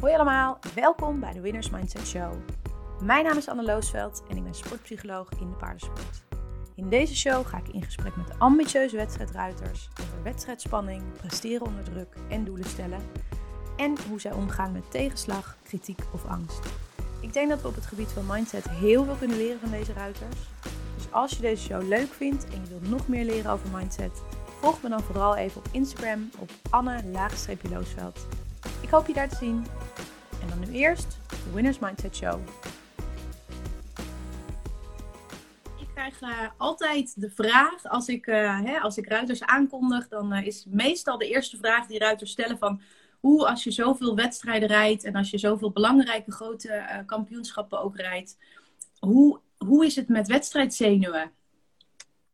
Hoi allemaal, welkom bij de Winners Mindset Show. Mijn naam is Anne Loosveld en ik ben sportpsycholoog in de paardensport. In deze show ga ik in gesprek met ambitieuze wedstrijdruiters over wedstrijdspanning, presteren onder druk en doelen stellen. En hoe zij omgaan met tegenslag, kritiek of angst. Ik denk dat we op het gebied van mindset heel veel kunnen leren van deze ruiters. Dus als je deze show leuk vindt en je wilt nog meer leren over mindset, volg me dan vooral even op Instagram op Anne-Loosveld. Ik hoop je daar te zien. En dan nu eerst de Winners Mindset Show. Ik krijg uh, altijd de vraag, als ik, uh, hè, als ik ruiters aankondig, dan uh, is meestal de eerste vraag die ruiters stellen van hoe als je zoveel wedstrijden rijdt en als je zoveel belangrijke grote kampioenschappen ook rijdt, hoe, hoe is het met wedstrijdzenuwen?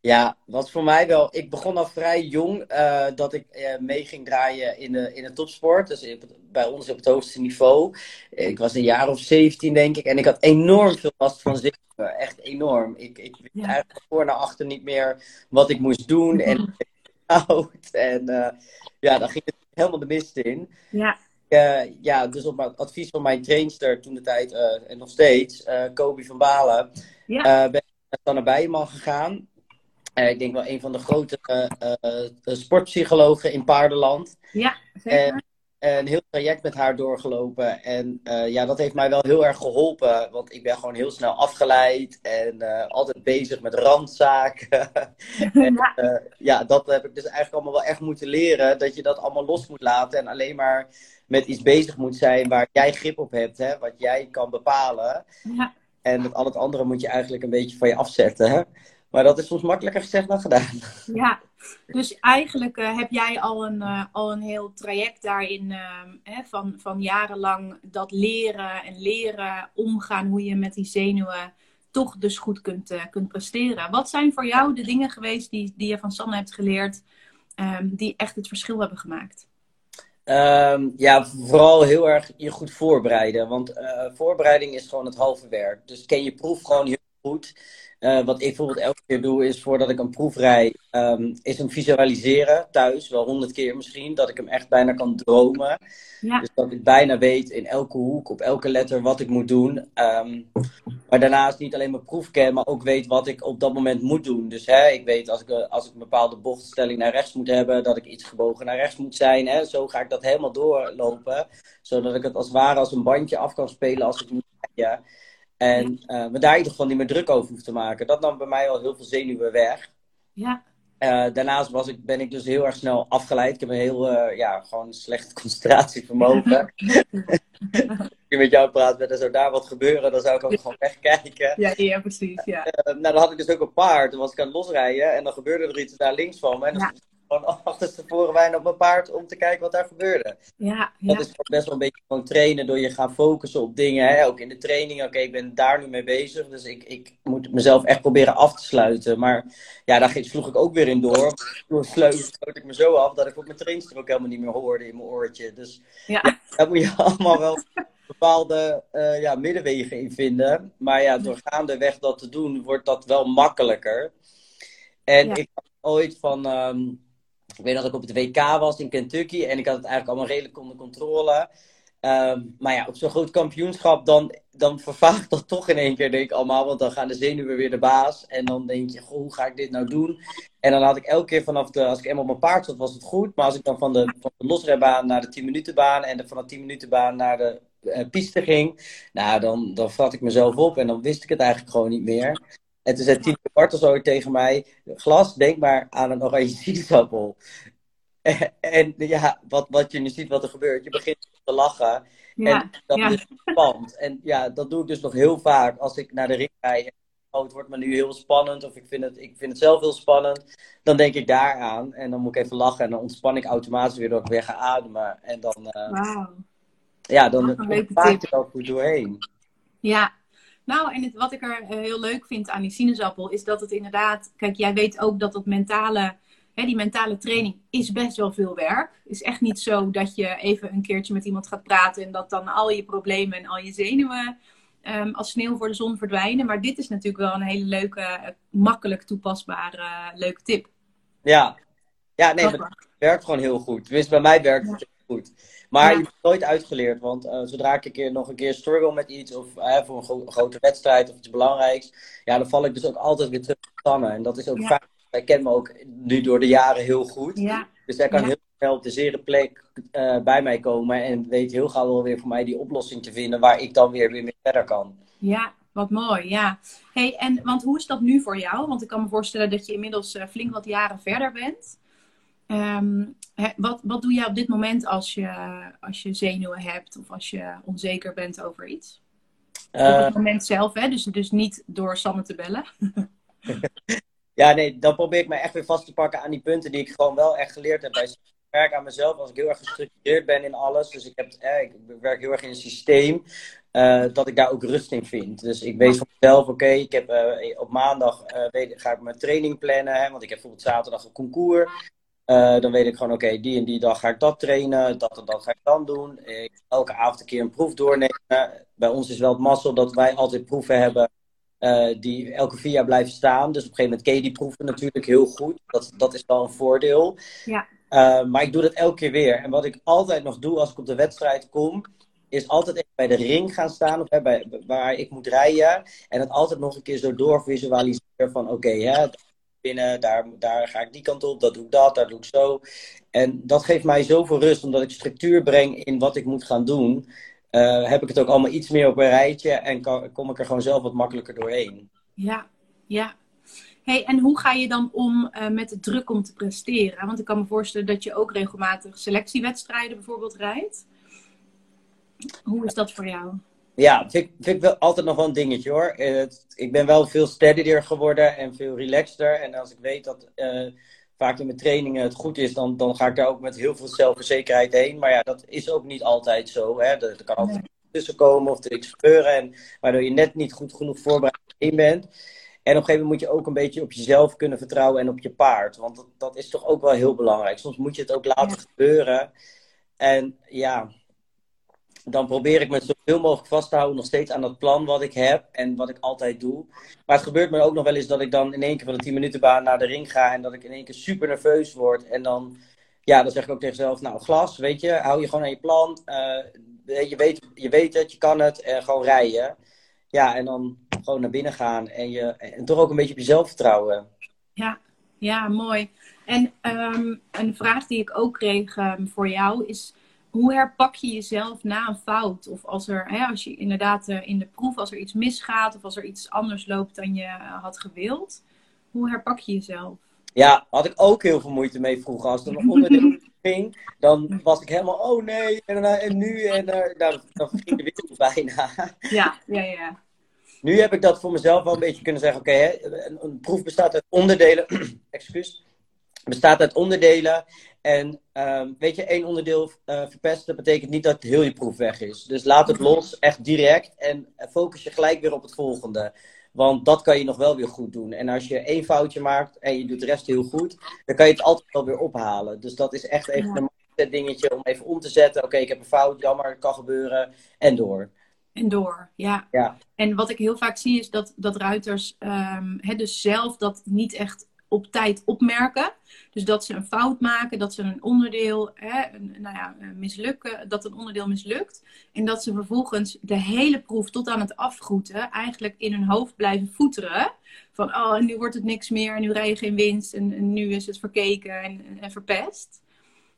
Ja, wat voor mij wel. Ik begon al vrij jong uh, dat ik uh, mee ging draaien in de, in de topsport. Dus bij ons op het hoogste niveau. Ik was een jaar of 17, denk ik. En ik had enorm veel last van zenuwen. Echt enorm. Ik, ik wist ja. eigenlijk voor naar achter niet meer wat ik moest doen. En oud. En uh, ja, dan ging het helemaal de mist in. Ja. ja, dus op het advies van mijn trainster toen de tijd, en nog steeds, Kobe van Balen, ja. ben ik dan naar Bijenman gegaan. Uh, ik denk wel een van de grote uh, uh, sportpsychologen in paardenland. Ja, zeker. En, een heel traject met haar doorgelopen. En ja, dat heeft mij wel heel erg geholpen. Want ik ben gewoon heel snel afgeleid. En altijd bezig met randzaken. en, ja. ja, dat heb ik dus eigenlijk allemaal wel echt moeten leren. Dat je dat allemaal los moet laten. En alleen maar met iets bezig moet zijn waar jij grip op hebt. Hè? Wat jij kan bepalen. Ja. En met al het andere moet je eigenlijk een beetje van je afzetten. Hè? Maar dat is soms makkelijker gezegd dan gedaan. Ja, dus eigenlijk uh, heb jij al een, uh, al een heel traject daarin uh, hè, van, van jarenlang dat leren en leren omgaan hoe je met die zenuwen toch dus goed kunt, kunt presteren. Wat zijn voor jou de dingen geweest die, die je van Sanne hebt geleerd, um, die echt het verschil hebben gemaakt? Um, ja, vooral heel erg je goed voorbereiden. Want voorbereiding is gewoon het halve werk. Dus ken je proef gewoon heel goed. Uh, wat ik bijvoorbeeld elke keer doe, is voordat ik een proef rijd, um, is hem visualiseren thuis, wel honderd keer misschien, dat ik hem echt bijna kan dromen. Ja. Dus dat ik bijna weet in elke hoek, op elke letter, wat ik moet doen. Um, maar daarnaast niet alleen mijn proef ken, maar ook weet wat ik op dat moment moet doen. Dus hè, ik weet als ik, als ik een bepaalde bochtstelling naar rechts moet hebben, dat ik iets gebogen naar rechts moet zijn. Hè. Zo ga ik dat helemaal doorlopen, zodat ik het als het ware als een bandje af kan spelen als ik moet rijden. En uh, me daar in ieder geval niet meer druk over hoef te maken. Dat nam bij mij al heel veel zenuwen weg. Ja. Uh, daarnaast was ik, ben ik dus heel erg snel afgeleid. Ik heb een heel, uh, ja, gewoon slecht concentratievermogen. Als ik met jou praat, er zou daar wat gebeuren, dan zou ik ook gewoon wegkijken. Ja, ja precies. Ja. nou, dan had ik dus ook een paard. Dan was ik aan het losrijden en dan gebeurde er iets daar links van me. En dan ja. Gewoon achterstevoren bijna op mijn paard om te kijken wat daar gebeurde. Ja, dat is best wel een beetje gewoon trainen door je gaan focussen op dingen. Hè? Ook in de training, oké, okay, ik ben daar nu mee bezig. Dus ik, ik moet mezelf echt proberen af te sluiten. Maar ja, daar sloeg ik ook weer in door. Door sluiten sloot ik me zo af dat ik op mijn trainster ook helemaal niet meer hoorde in mijn oortje. Dus ja. ja daar moet je allemaal wel bepaalde uh, ja, middenwegen in vinden. Maar ja, door gaandeweg dat te doen, wordt dat wel makkelijker. En Ja. ik had ooit van... Um, ik weet dat ik op het WK was in Kentucky en ik had het eigenlijk allemaal redelijk onder controle. Um, maar ja, op zo'n groot kampioenschap, dan, dan vervaagt dat toch in één keer, denk ik allemaal. Want dan gaan de zenuwen weer de baas. En dan denk je, goh, hoe ga ik dit nou doen? En dan had ik elke keer vanaf de, als ik eenmaal op mijn paard zat, was het goed. Maar als ik dan van de, van de losrijbaan naar de 10 minuten baan en de, van de 10 minuten baan naar de uh, piste ging. Nou, dan, dan vat ik mezelf op en dan wist ik het eigenlijk gewoon niet meer. En toen zei Tine Bartels ooit tegen mij: Glas, denk maar aan een oranje sinaasappel. En, en ja, wat, wat je nu ziet wat er gebeurt, je begint te lachen. Ja, en dat ja. is spannend. En ja, dat doe ik dus nog heel vaak als ik naar de ring rijd. Oh, het wordt me nu heel spannend, of ik vind, het, ik vind het zelf heel spannend. Dan denk ik daaraan en dan moet ik even lachen en dan ontspan ik automatisch weer door ik weer ga ademen. En dan, uh, Wauw. ja, dan je wel goed doorheen. Ja, nou, en het, wat ik er uh, heel leuk vind aan die sinaasappel is dat het inderdaad, kijk, jij weet ook dat dat mentale, hè, die mentale training is best wel veel werk. Het is echt niet zo dat je even een keertje met iemand gaat praten en dat dan al je problemen en al je zenuwen um, als sneeuw voor de zon verdwijnen. Maar dit is natuurlijk wel een hele leuke, uh, makkelijk toepasbare, uh, leuke tip. Ja, ja nee, dat werkt gewoon heel goed. Tenminste, bij mij werkt het heel goed. Maar Ja. je bent nooit uitgeleerd, want eh, zodra ik een keer, nog een keer struggle met iets of eh, voor een gro- grote wedstrijd of iets belangrijks, ja, dan val ik dus ook altijd weer terug op Sanne. En dat is ook Ja. fijn. Zij kent me ook nu door de jaren heel goed. Ja, Dus zij kan heel snel op de zere plek eh, bij mij komen en weet heel gauw wel weer voor mij die oplossing te vinden waar ik dan weer, weer mee verder kan. ja, wat mooi, ja. Hey, en want hoe is dat nu voor jou? Want ik kan me voorstellen dat je inmiddels flink wat jaren verder bent. Ehm, wat, wat doe jij op dit moment als je, als je zenuwen hebt of als je onzeker bent over iets? op Eh, het moment zelf, hè? Dus, dus niet door Sanne te bellen. Ja, nee, dan probeer ik me echt weer vast te pakken aan die punten die ik gewoon wel echt geleerd heb. Bij ik werk aan mezelf als ik heel erg gestructureerd ben in alles. Dus ik, heb, eh, ik werk heel erg in een systeem. eh, dat ik daar ook rust in vind. Dus ik weet van mezelf, oké, ik heb eh, op maandag eh, weet, ga ik mijn training plannen. Hè, want ik heb bijvoorbeeld zaterdag een concours. Eh, dan weet ik gewoon, oké, die en die dag ga ik dat trainen. Dat en dat ga ik dan doen. Ik elke avond een keer een proef doornemen. Bij ons is wel het mazzel dat wij altijd proeven hebben eh, die elke vier jaar blijven staan. Dus op een gegeven moment ken je die proeven natuurlijk heel goed. Dat, dat is wel een voordeel. Ja. Eh, maar ik doe dat elke keer weer. En wat ik altijd nog doe als ik op de wedstrijd kom, is altijd even bij de ring gaan staan, of, hè, bij, waar ik moet rijden. En het altijd nog een keer zo doorvisualiseren van oké, hè, daar, daar ga ik die kant op, dat doe ik dat, daar doe ik zo. En dat geeft mij zoveel rust, omdat ik structuur breng in wat ik moet gaan doen. eh, heb ik het ook allemaal iets meer op een rijtje en kom ik er gewoon zelf wat makkelijker doorheen. Ja, ja. Hey, en hoe ga je dan om eh, met de druk om te presteren? Want ik kan me voorstellen dat je ook regelmatig selectiewedstrijden bijvoorbeeld rijdt. Hoe is dat voor jou? Ja, vind, ik- vind ik wel altijd nog wel een dingetje hoor. Eh, het- ik ben wel veel steadier geworden en veel relaxter. En als ik weet dat eh, vaak in mijn trainingen het goed is, dan, dan ga ik daar ook met heel veel zelfverzekerheid heen. Maar ja, dat is ook niet altijd zo. Hè. Er, er kan altijd Nee. tussen komen of er iets gebeuren. En, waardoor je net niet goed genoeg voorbereid in bent. En op een gegeven moment moet je ook een beetje op jezelf kunnen vertrouwen en op je paard. Want dat, dat is toch ook wel heel belangrijk. Soms moet je het ook laten gebeuren. En ja, dan probeer ik me zoveel mogelijk vast te houden nog steeds aan dat plan wat ik heb en wat ik altijd doe. Maar het gebeurt me ook nog wel eens dat ik dan in één keer van de 10 minuten baan naar de ring ga en dat ik in één keer super nerveus word. En dan, ja, dan zeg ik ook tegen mezelf, nou glas, weet je, hou je gewoon aan je plan. Eh, je, weet, je weet het, je kan het en gewoon rijden. Ja, en dan gewoon naar binnen gaan en, je, en toch ook een beetje op jezelf vertrouwen. Ja, ja mooi. En ehm, een vraag die ik ook kreeg ehm, voor jou is: hoe herpak je jezelf na een fout? Of als er, hè, als je inderdaad eh, in de proef, als er iets misgaat of als er iets anders loopt dan je eh, had gewild, hoe herpak je jezelf? Ja, had ik ook heel veel moeite mee vroeger. Als er een onderdeel ging, dan was ik helemaal, oh nee, en, eh, en nu, en eh, nou, dan ging de wereld bijna. Ja, ja, ja. Nu heb ik dat voor mezelf wel een beetje kunnen zeggen, oké, een, een proef bestaat uit onderdelen, excuus, bestaat uit onderdelen. En ehm, weet je, één onderdeel eh, verpesten betekent niet dat heel je proef weg is. Dus laat het los, echt direct, en focus je gelijk weer op het volgende. Want dat kan je nog wel weer goed doen. En als je één foutje maakt en je doet de rest heel goed, dan kan je het altijd wel weer ophalen. Dus dat is echt even Ja. een dingetje om even om te zetten. Oké, ik heb een fout, jammer, het kan gebeuren. En door. En door, ja. Ja. En wat ik heel vaak zie is dat, dat ruiters ehm, hè, dus zelf dat niet echt op tijd opmerken. Dus dat ze een fout maken, dat ze een onderdeel hè, een, nou ja, eh, mislukken, dat een onderdeel mislukt. En dat ze vervolgens de hele proef tot aan het afgroeten eigenlijk in hun hoofd blijven voeteren. Van oh, nu wordt het niks meer, nu rij je geen winst, en, nu is het verkeken en, verpest.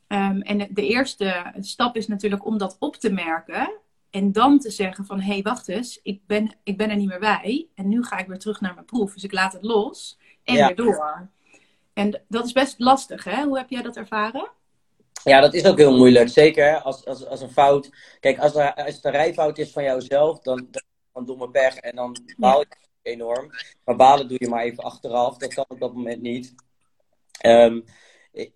Ehm, en de, de eerste stap is natuurlijk om dat op te merken. En dan te zeggen van, hé, hey, wacht eens, ik ben, ik ben er niet meer bij. En nu ga ik weer terug naar mijn proef. Dus ik laat het los en Ja. weer door. En dat is best lastig, hè? Hoe heb jij dat ervaren? Ja, dat is ook heel moeilijk. Zeker als, als, als een fout. Kijk, als, er, als het een rijfout is van jouzelf, dan, dan, dan doe pech en dan baal je enorm. Maar balen doe je maar even achteraf. Dat kan op dat moment niet. Ehm,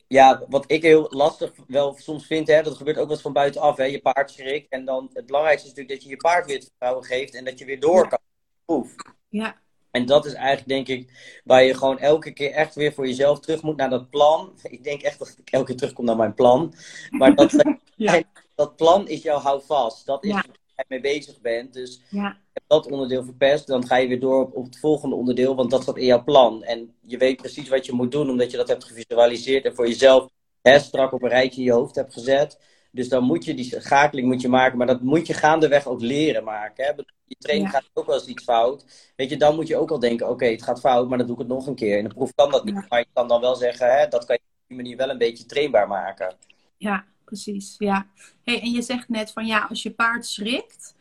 ja, wat ik heel lastig wel soms vind, hè, dat gebeurt ook eens van buitenaf. Hè, je paard schrikt. En dan het belangrijkste is natuurlijk dat je je paard weer het vertrouwen geeft en dat je weer door kan. Oef. Ja, En dat is eigenlijk, denk ik, waar je gewoon elke keer echt weer voor jezelf terug moet naar dat plan. Ik denk echt dat ik elke keer terugkom naar mijn plan. Maar dat, Ja. dat plan is jouw houvast. Dat is Ja. waar je mee bezig bent. Dus ja, heb dat onderdeel verpest, dan ga je weer door op, op het volgende onderdeel, want dat staat in jouw plan. En je weet precies wat je moet doen, omdat je dat hebt gevisualiseerd en voor jezelf hè, strak op een rijtje in je hoofd hebt gezet. Dus dan moet je die schakeling moet je maken, maar dat moet je gaandeweg ook leren maken. Hè? Je training gaat ook wel eens iets fout. Weet je, dan moet je ook al denken, oké, het gaat fout, maar dan doe ik het nog een keer. In de proef kan dat niet, maar je kan dan wel zeggen, hè, dat kan je op die manier wel een beetje trainbaar maken. Ja, precies. Ja. Hey, en je zegt net van ja, als je paard schrikt,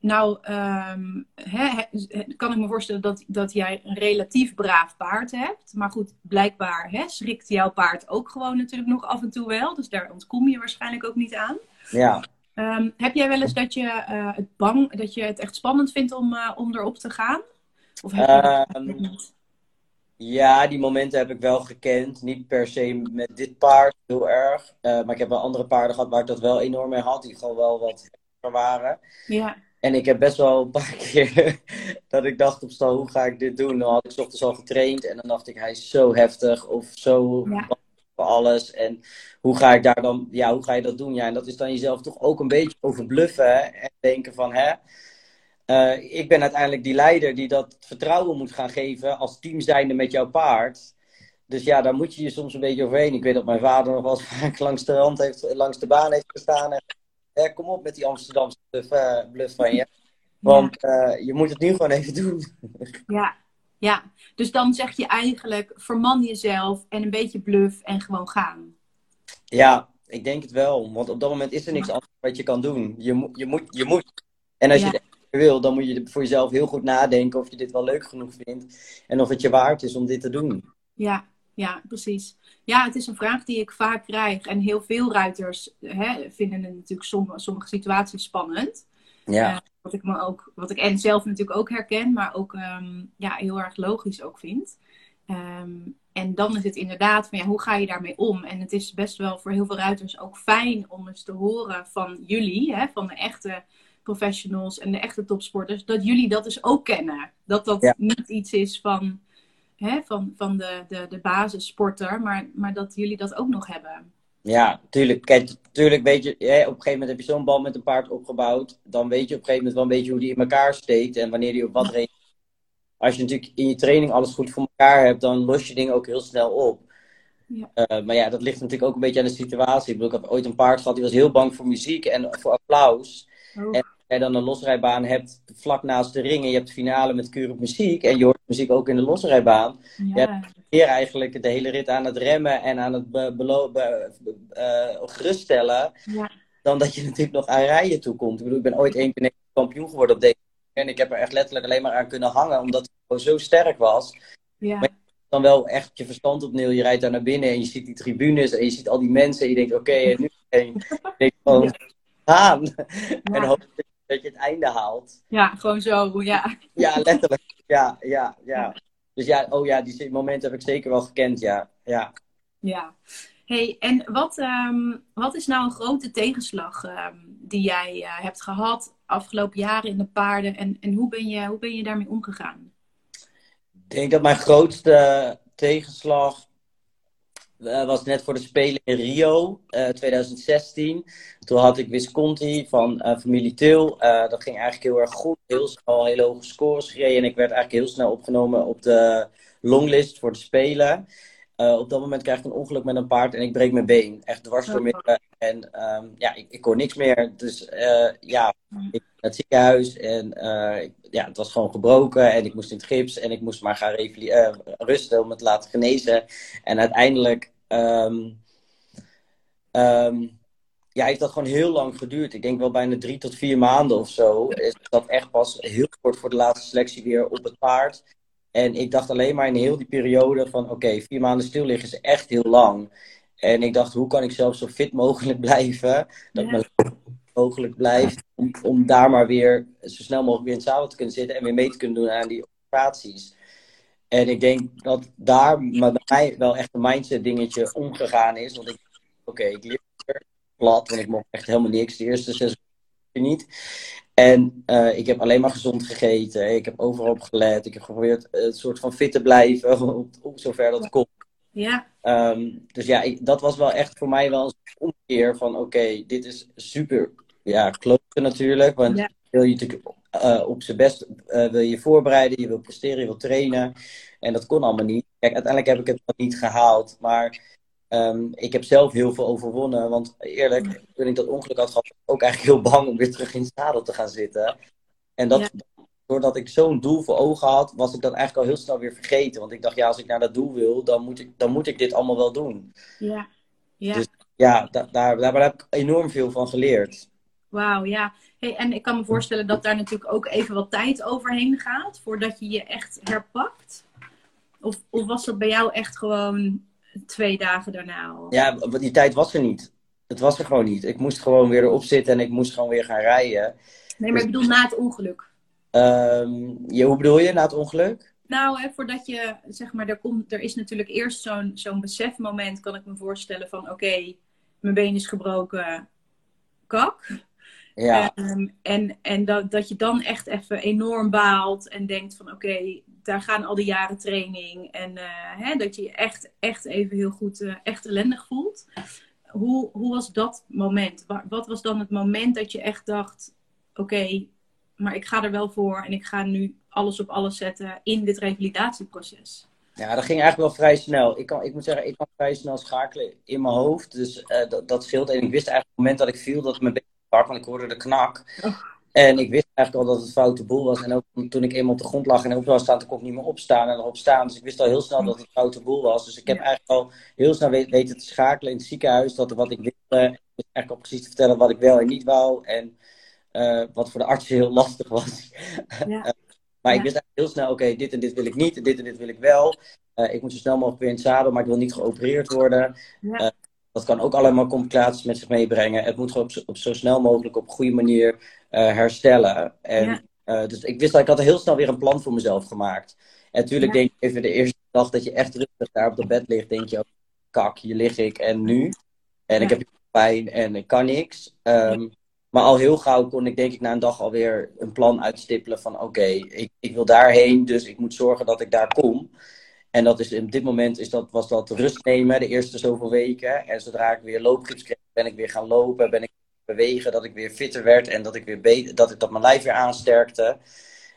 nou, um, hè, kan ik me voorstellen dat, dat jij een relatief braaf paard hebt. Maar goed, blijkbaar schrikt jouw paard ook gewoon natuurlijk nog af en toe wel. Dus daar ontkom je waarschijnlijk ook niet aan. Ja. Um, heb jij wel eens dat je, uh, het bang, dat je het echt spannend vindt om, uh, om erop te gaan? Of heb je um, niet? Ja, die momenten heb ik wel gekend. Niet per se met dit paard heel erg. Uh, maar ik heb wel andere paarden gehad waar ik dat wel enorm mee had. Die gewoon wel wat waren. Ja. En ik heb best wel een paar keer dat ik dacht op stal, hoe ga ik dit doen? Dan had ik ochtends al getraind en dan dacht ik, hij is zo heftig of zo ja. voor alles. En hoe ga ik daar dan, ja, hoe ga je dat doen? Ja, en dat is dan jezelf toch ook een beetje overbluffen en denken van, hè, uh, ik ben uiteindelijk die leider die dat vertrouwen moet gaan geven als team zijnde met jouw paard. Dus ja, daar moet je je soms een beetje overheen. Ik weet dat mijn vader nog wel vaak langs de rand heeft, langs de baan heeft gestaan en eh, kom op met die Amsterdamse bluff, uh, bluff van je. Want ja. uh, je moet het nu gewoon even doen. ja. ja, dus dan zeg je eigenlijk: verman jezelf en een beetje bluff en gewoon gaan. Ja, ik denk het wel. Want op dat moment is er niks anders wat je kan doen. Je, moet, je, moet, je moet. En als ja. je het wil, dan moet je voor jezelf heel goed nadenken of je dit wel leuk genoeg vindt. En of het je waard is om dit te doen. Ja, ja, precies. Ja, het is een vraag die ik vaak krijg. En heel veel ruiters hè, vinden het natuurlijk sommige, sommige situaties spannend. Ja. Uh, wat ik me ook, wat ik en zelf natuurlijk ook herken, maar ook um, ja, heel erg logisch ook vind. Um, en dan is het inderdaad van ja, hoe ga je daarmee om? En het is best wel voor heel veel ruiters ook fijn om eens te horen van jullie, hè, van de echte professionals en de echte topsporters, dat jullie dat dus ook kennen. Dat dat ja. niet iets is van hè, van, van de, de, de basissporter, maar, maar dat jullie dat ook nog hebben. Ja, tuurlijk. Kijk, tuurlijk weet je, hè, op een gegeven moment heb je zo'n bal met een paard opgebouwd. Dan weet je op een gegeven moment wel een beetje hoe die in elkaar steekt en wanneer die op wat reageert. Als je natuurlijk in je training alles goed voor elkaar hebt, dan los je dingen ook heel snel op. Ja. Uh, maar ja, dat ligt natuurlijk ook een beetje aan de situatie. Ik, bedoel, ik heb ooit een paard gehad die was heel bang voor muziek en voor applaus. Oh. En je dan een losrijbaan hebt vlak naast de ring en je hebt de finale met op muziek en je hoort muziek ook in de losrijbaan. Ja. Je hebt weer eigenlijk de hele rit aan het remmen en aan het be, be, be, uh, geruststellen. Ja. Dan dat je natuurlijk nog aan rijden toe komt. Ik bedoel, ik ben ooit één keer kampioen geworden op deze en ik heb er echt letterlijk alleen maar aan kunnen hangen omdat het gewoon zo sterk was. Ja. Maar dan wel echt je verstand opnieuw. Je rijdt daar naar binnen en je ziet die tribunes en je ziet al die mensen en je denkt, oké, okay, nu gewoon ja. gaan. Ja. En hoop dat je het einde haalt. Ja, gewoon zo, ja. Ja, letterlijk. Ja, ja, ja. Dus ja, oh ja, die momenten heb ik zeker wel gekend, ja. Ja. Ja. Hey, en wat, um, wat is nou een grote tegenslag um, die jij uh, hebt gehad afgelopen jaren in de paarden en, en hoe, ben je, hoe ben je daarmee omgegaan? Ik denk dat mijn grootste tegenslag uh, was net voor de Spelen in Rio uh, 2016. Toen had ik Visconti van uh, familie Til. dat ging eigenlijk heel erg goed. Heel snel hele hoge scores gereden. En ik werd eigenlijk heel snel opgenomen op de longlist voor de Spelen. op dat moment krijg ik een ongeluk met een paard en ik breek mijn been. Echt dwars door midden. En um, ja, ik, ik kon niks meer. Dus ja, ik naar het ziekenhuis. En ja, het was gewoon gebroken. En ik moest in het gips. En ik moest maar gaan uh, rusten om het te laten genezen. En uiteindelijk. Um, um, ja, heeft dat gewoon heel lang geduurd. Ik denk wel bijna drie tot vier maanden of zo. Is dat echt pas heel kort voor de laatste selectie weer op het paard. En ik dacht alleen maar in heel die periode van... Oké, okay, vier maanden stil liggen is echt heel lang. En ik dacht, hoe kan ik zelf zo fit mogelijk blijven? Dat Ja. mijn mogelijk blijft. Om, om daar maar weer zo snel mogelijk weer in het zadel te kunnen zitten. En weer mee te kunnen doen aan die operaties. En ik denk dat daar bij mij wel echt een mindset dingetje omgegaan is. Want ik oké, okay, ik leer plat. Want ik mocht echt helemaal niks. De eerste zes weken niet. En uh, ik heb alleen maar gezond gegeten. Ik heb overal op gelet. Ik heb geprobeerd een soort van fit te blijven. Op, op zover dat kon. Ja. Um, dus ja, ik, dat was wel echt voor mij wel een omkeer van oké, okay, dit is super ja, kloten natuurlijk. Want Ja. wil je natuurlijk uh, op zijn best uh, wil je voorbereiden, je wil presteren, je wil trainen. En dat kon allemaal niet. Kijk, uiteindelijk heb ik het nog niet gehaald. Maar ehm, ik heb zelf heel veel overwonnen. Want eerlijk, toen ik dat ongeluk had gehad, was ik ook eigenlijk heel bang om weer terug in het zadel te gaan zitten. En dat, doordat ik zo'n doel voor ogen had, was ik dat eigenlijk al heel snel weer vergeten. Want ik dacht, ja, als ik naar dat doel wil, dan moet ik, dan moet ik dit allemaal wel doen. Ja, ja. Dus ja, daar, daar, daar heb ik enorm veel van geleerd. Wauw, ja. Hey, en ik kan me voorstellen dat daar natuurlijk ook even wat tijd overheen gaat voordat je je echt herpakt. Of, of was dat bij jou echt gewoon twee dagen daarna? Al? Ja, die tijd was er niet. Het was er gewoon niet. Ik moest gewoon weer erop zitten en ik moest gewoon weer gaan rijden. Nee, maar ik bedoel na het ongeluk. Um, je, hoe bedoel je, na het ongeluk? Nou, hè, voordat je, zeg maar, er, komt, er is natuurlijk eerst zo'n zo'n besefmoment, kan ik me voorstellen, van oké, mijn been is gebroken, kak. Ja. Um, en en dat, dat je dan echt even enorm baalt en denkt van oké, daar gaan al die jaren training. En uh, hè, dat je je echt, echt even heel goed, uh, echt ellendig voelt. Hoe, hoe was dat moment? Wat was dan het moment dat je echt dacht, oké, maar ik ga er wel voor en ik ga nu alles op alles zetten in dit revalidatieproces? Ja, dat ging eigenlijk wel vrij snel. Ik, kan, ik moet zeggen, ik kan vrij snel schakelen in mijn hoofd. Dus uh, dat, dat scheelt. En ik wist eigenlijk op het moment dat ik viel dat mijn been brak, want ik hoorde de knak. Oh. En ik wist eigenlijk al dat het foute boel was. En ook toen ik eenmaal op de grond lag en op was staan, kon ik niet meer opstaan en erop staan. Dus ik wist al heel snel dat het foute boel was. Dus ik heb eigenlijk al heel snel weten te schakelen in het ziekenhuis. Dat wat ik wilde, eigenlijk al precies te vertellen wat ik wel en niet wou. En uh, wat voor de artsen heel lastig was. Ja. maar ik wist eigenlijk heel snel, oké, dit en dit wil ik niet, en dit en dit wil ik wel. Uh, ik moet zo snel mogelijk weer in het zadel, maar ik wil niet geopereerd worden. Ja. Dat kan ook allemaal complicaties met zich meebrengen. Het moet gewoon op, op zo snel mogelijk op een goede manier herstellen. En, Ja. dus ik wist dat ik had heel snel weer een plan voor mezelf gemaakt. En natuurlijk Ja. denk ik even de eerste dag dat je echt rustig daar op de bed ligt, denk je, oh, kak, hier lig ik en nu. En ik heb pijn en ik kan niks. Um, maar al heel gauw kon ik denk ik na een dag alweer een plan uitstippelen van oké, ik, ik wil daarheen, dus ik moet zorgen dat ik daar kom. En dat is op dit moment is dat, was dat rust nemen, de eerste zoveel weken. En zodra ik weer loopgips kreeg, ben ik weer gaan lopen, ben ik bewegen, dat ik weer fitter werd en dat ik weer beter, dat, ik, dat mijn lijf weer aansterkte.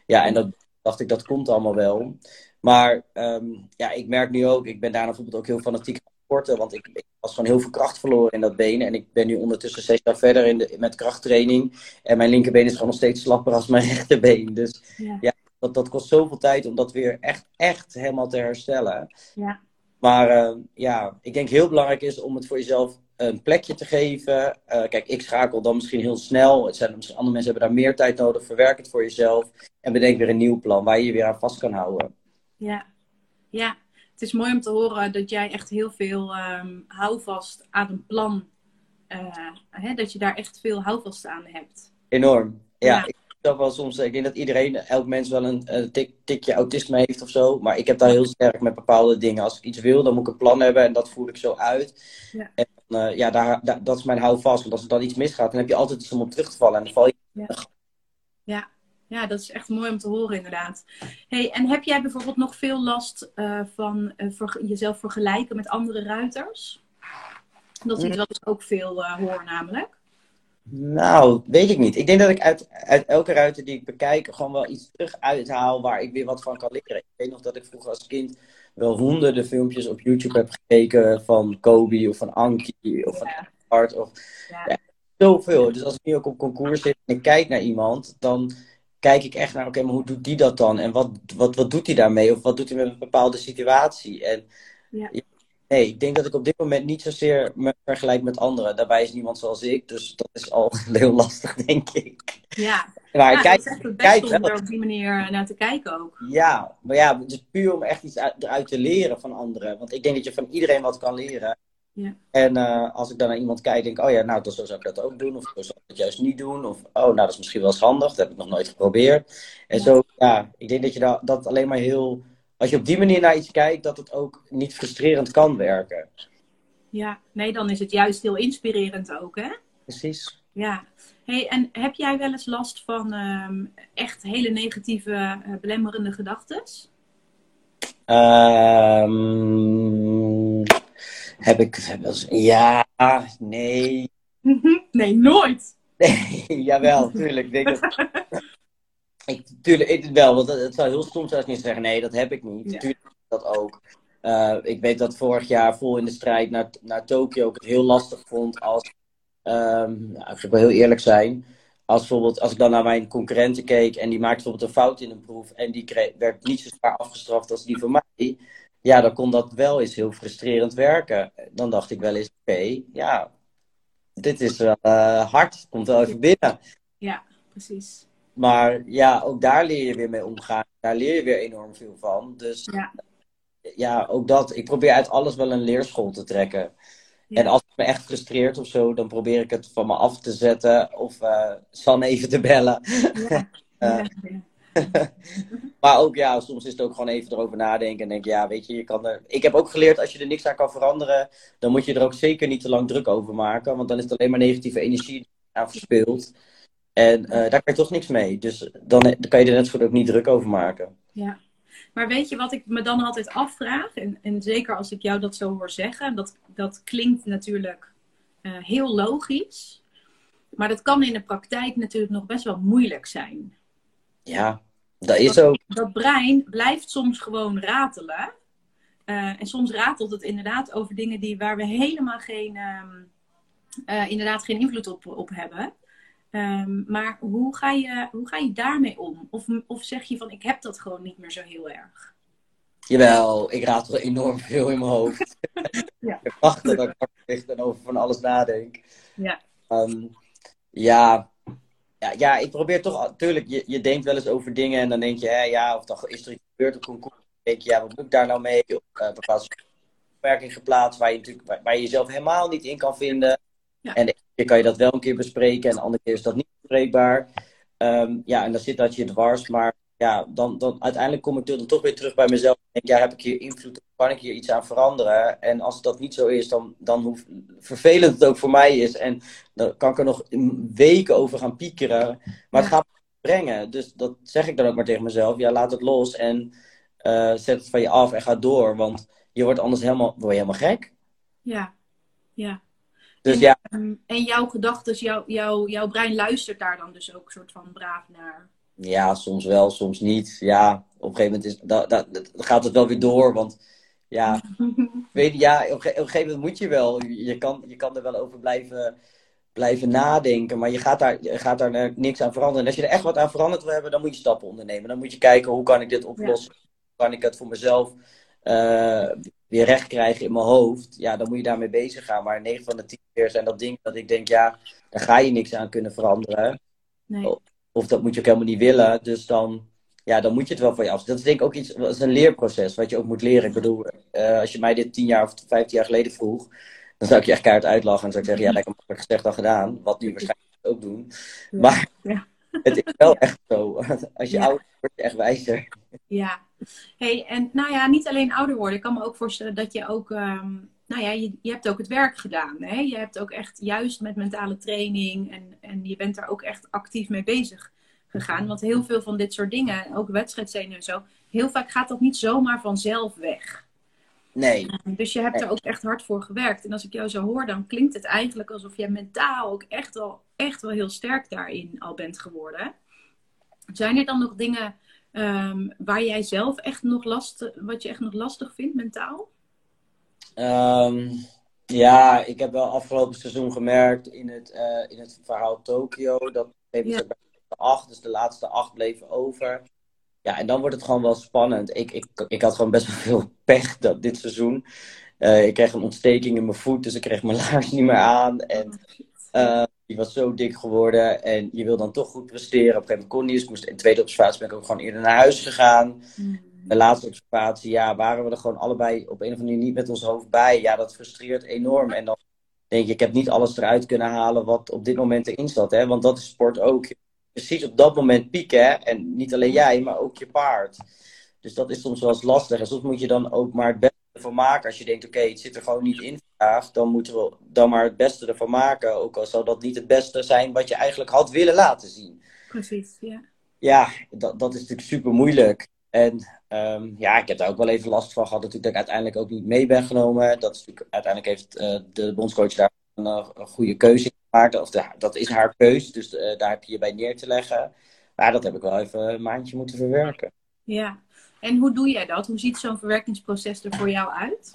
Ja, en dat dacht ik, dat komt allemaal wel. Maar um, ja, ik merk nu ook, ik ben daar bijvoorbeeld ook heel fanatiek aan sporten, want ik, ik, was gewoon heel veel kracht verloren in dat been. En ik ben nu ondertussen zes jaar verder in de, met krachttraining. En mijn linkerbeen is gewoon nog steeds slapper als mijn rechterbeen. Dus Ja. ja, dat, dat kost zoveel tijd om dat weer echt, echt helemaal te herstellen. Ja. Maar uh, ja, ik denk heel belangrijk is om het voor jezelf een plekje te geven. Uh, kijk, ik schakel dan misschien heel snel. Het zijn, misschien, andere mensen hebben daar meer tijd nodig. Verwerk het voor jezelf. En bedenk weer een nieuw plan waar je je weer aan vast kan houden. Ja, ja. Het is mooi om te horen dat jij echt heel veel um, houvast aan een plan. Uh, hè, dat je daar echt veel houvast aan hebt. Enorm. Ja, Ja. ik zelf wel soms. Ik denk dat iedereen, elk mens wel een, een tik, tikje autisme heeft of zo. Maar ik heb daar heel sterk met bepaalde dingen. Als ik iets wil, dan moet ik een plan hebben en dat voer ik zo uit. Ja. En uh, ja, daar, daar, dat is mijn houvast. Want als er dan iets misgaat, dan heb je altijd iets om op terug te vallen. En dan val je. Ja. Ja. Ja, dat is echt mooi om te horen, inderdaad. Hey, en heb jij bijvoorbeeld nog veel last uh, van uh, ver jezelf vergelijken met andere ruiters? Dat is iets wat ik ook veel hoor, namelijk. Nou, weet ik niet. Ik denk dat ik uit, uit elke ruiter die ik bekijk gewoon wel iets terug uithaal waar ik weer wat van kan leren. Ik weet nog dat ik vroeger als kind wel honderden filmpjes op YouTube heb gekeken van Kobe of van Anki of van. Art of Ja. ja, zoveel. Dus als ik nu ook op concours zit en ik kijk naar iemand, dan kijk ik echt naar, oké, maar hoe doet die dat dan? En wat, wat, wat doet hij daarmee? Of wat doet hij met een bepaalde situatie? En Ja. Nee, ik denk dat ik op dit moment niet zozeer me vergelijk met anderen. Daarbij is niemand zoals ik, dus dat is al heel lastig, denk ik. Ja, Maar ja kijk, dat is echt het kijk om er op die manier naar te kijken ook. Ja, maar ja, het is puur om echt iets uit, eruit te leren van anderen. Want ik denk dat je van iedereen wat kan leren. Ja. En uh, als ik dan naar iemand kijk, denk ik, oh ja, nou, zo zou ik dat ook doen. Of zo zou ik dat juist niet doen. Of, oh, nou, dat is misschien wel eens handig. Dat heb ik nog nooit geprobeerd. En Ja. zo, ja, ik denk dat je dat, dat alleen maar heel... Als je op die manier naar iets kijkt, dat het ook niet frustrerend kan werken. Ja, nee, dan is het juist heel inspirerend ook, hè? Precies. Ja. Hey, en heb jij wel eens last van ehm, echt hele negatieve, eh, belemmerende gedachten? Um, heb ik... Heb ik ja, nee... nee, nooit. Nee, jawel, tuurlijk. Ik denk dat... ik, tuurlijk, ik, wel, want het zou heel stom zijn als ik niet zeggen, nee, dat heb ik niet. Ja. Tuurlijk dat ook. Uh, ik weet dat vorig jaar vol in de strijd naar, naar Tokio ik het heel lastig vond als, um, nou, ik zal wel heel eerlijk zijn, als bijvoorbeeld als ik dan naar mijn concurrenten keek en die maakte bijvoorbeeld een fout in een proef en die kreeg, werd niet zo zwaar afgestraft als die van mij, ja, dan kon dat wel eens heel frustrerend werken. Dan dacht ik wel eens, oké, ja, dit is wel uh, hard, komt wel even binnen. Ja, precies. Maar ja, ook daar leer je weer mee omgaan. Daar leer je weer enorm veel van. Dus ja, ja ook dat. Ik probeer uit alles wel een leerschool te trekken. En als het me echt frustreert of zo, dan probeer ik het van me af te zetten of uh, San even te bellen. Ja. uh, maar ook ja, soms is het ook gewoon even erover nadenken en denk ja, weet je, je kan er. Ik heb ook geleerd als je er niks aan kan veranderen, dan moet je er ook zeker niet te lang druk over maken, want dan is het alleen maar negatieve energie die aan verspeelt. En uh, daar kan je toch niks mee. Dus dan, dan kan je er net zo goed ook niet druk over maken. Ja. Maar weet je wat ik me dan altijd afvraag? En, en zeker als ik jou dat zo hoor zeggen, dat, dat klinkt natuurlijk uh, heel logisch. Maar dat kan in de praktijk natuurlijk nog best wel moeilijk zijn. Ja, dat is ook. Dat brein blijft soms gewoon ratelen. Uh, en soms ratelt het inderdaad over dingen die, waar we helemaal geen, uh, inderdaad geen invloed op, op hebben. Um, maar hoe ga, je, hoe ga je daarmee om? Of, of zeg je van ik heb dat gewoon niet meer zo heel erg? Jawel, ik ratel enorm veel in mijn hoofd. ja. ik wacht dat ik wakker en over van alles nadenk. Ja. Um, ja, ja, ja, ik probeer toch, natuurlijk, je, je denkt wel eens over dingen en dan denk je, hè, ja, of dan is er iets gebeurd op concours. Dan denk je, ja, wat moet ik daar nou mee? Of uh, bepaalde werking geplaatst waar je, natuurlijk, waar, waar, je jezelf helemaal niet in kan vinden. Ja. En de ene keer kan je dat wel een keer bespreken en de andere keer is dat niet bespreekbaar. Um, ja, en dan zit dat je dwars, maar ja, dan, dan uiteindelijk kom ik dan toch weer terug bij mezelf. En denk, ja, heb ik hier invloed op? Kan ik hier iets aan veranderen? En als dat niet zo is, dan, dan hoe vervelend het ook voor mij is. En dan kan ik er nog weken over gaan piekeren. Maar het gaat me brengen. Dus dat zeg ik dan ook maar tegen mezelf. Ja, laat het los en uh, zet het van je af en ga door. Want je wordt anders helemaal, word je helemaal gek. Ja, ja. Dus en, ja. En jouw gedachten, jouw, jouw, jouw brein luistert daar dan dus ook soort van braaf naar. Ja, soms wel, soms niet. Ja, op een gegeven moment is, da, da, gaat het wel weer door. Want ja, weet, ja op, een gegeven moment moet je wel. Je kan, je kan er wel over blijven, blijven nadenken. Maar je gaat, daar, je gaat daar niks aan veranderen. En als je er echt wat aan veranderd wil hebben, dan moet je stappen ondernemen. Dan moet je kijken hoe kan ik dit oplossen. Ja. Hoe kan ik het voor mezelf uh, weer recht krijgen in mijn hoofd. Ja, dan moet je daarmee bezig gaan. Maar 9 van de 10 keer zijn dat dingen dat ik denk, ja, daar ga je niks aan kunnen veranderen. Nee of dat moet je ook helemaal niet willen. Dus dan, ja, dan moet je het wel van je af. Dat is denk ik ook iets, dat is een leerproces wat je ook moet leren. Ik bedoel, uh, als je mij dit tien jaar of vijftien jaar geleden vroeg, dan zou ik je echt keihard uitlachen en zou ik zeggen, ja, lekker makkelijk gezegd dan gedaan. Wat nu waarschijnlijk ook doen. Ja. Maar ja. het is wel echt zo. Als je ja. ouder wordt, je echt wijzer. Ja. Hey, en nou ja, niet alleen ouder worden. Ik kan me ook voorstellen dat je ook... Um nou ja, je, je hebt ook het werk gedaan. Hè? Je hebt ook echt juist met mentale training en, en je bent daar ook echt actief mee bezig gegaan. Want heel veel van dit soort dingen, ook wedstrijdzenuwen en zo, heel vaak gaat dat niet zomaar vanzelf weg. Nee. Dus je hebt er ook echt hard voor gewerkt. En als ik jou zo hoor, dan klinkt het eigenlijk alsof jij mentaal ook echt wel, echt wel heel sterk daarin al bent geworden. Zijn er dan nog dingen um, waar jij zelf echt nog last, wat je echt nog lastig vindt mentaal? Um, ja, ik heb wel afgelopen seizoen gemerkt in het, uh, in het verhaal Tokio dat ja. de acht, dus de laatste acht bleven over. Ja, en dan wordt het gewoon wel spannend. Ik, ik, ik had gewoon best wel veel pech dat, dit seizoen. Uh, ik kreeg een ontsteking in mijn voet, dus ik kreeg mijn laars niet meer aan. En uh, die was zo dik geworden. En je wil dan toch goed presteren. Op een gegeven moment kon niet. Dus moest in de tweede observatie ben ik ook gewoon eerder naar huis gegaan. Mm de laatste observatie, ja, waren we er gewoon allebei op een of andere manier niet met ons hoofd bij. Ja, dat frustreert enorm. En dan denk je, ik heb niet alles eruit kunnen halen wat op dit moment erin zat. Hè? Want dat is sport ook. Precies op dat moment pieken. Hè? En niet alleen jij, maar ook je paard. Dus dat is soms wel eens lastig. En soms moet je dan ook maar het beste ervan maken. Als je denkt, oké, het zit er gewoon niet in vandaag. Dan moeten we dan maar het beste ervan maken. Ook al zou dat niet het beste zijn wat je eigenlijk had willen laten zien. Precies, ja. Ja, dat, dat is natuurlijk super moeilijk. En um, ja, ik heb daar ook wel even last van gehad. Natuurlijk dat ik uiteindelijk ook niet mee ben genomen. Dat is natuurlijk, uiteindelijk heeft uh, de bondscoach daar een, eh, een, goede keuze in gemaakt. Of de, dat is haar keus, dus uh, daar heb je je bij neer te leggen. Maar dat heb ik wel even een maandje moeten verwerken. Ja, En hoe doe jij dat? Hoe ziet zo'n verwerkingsproces er voor jou uit?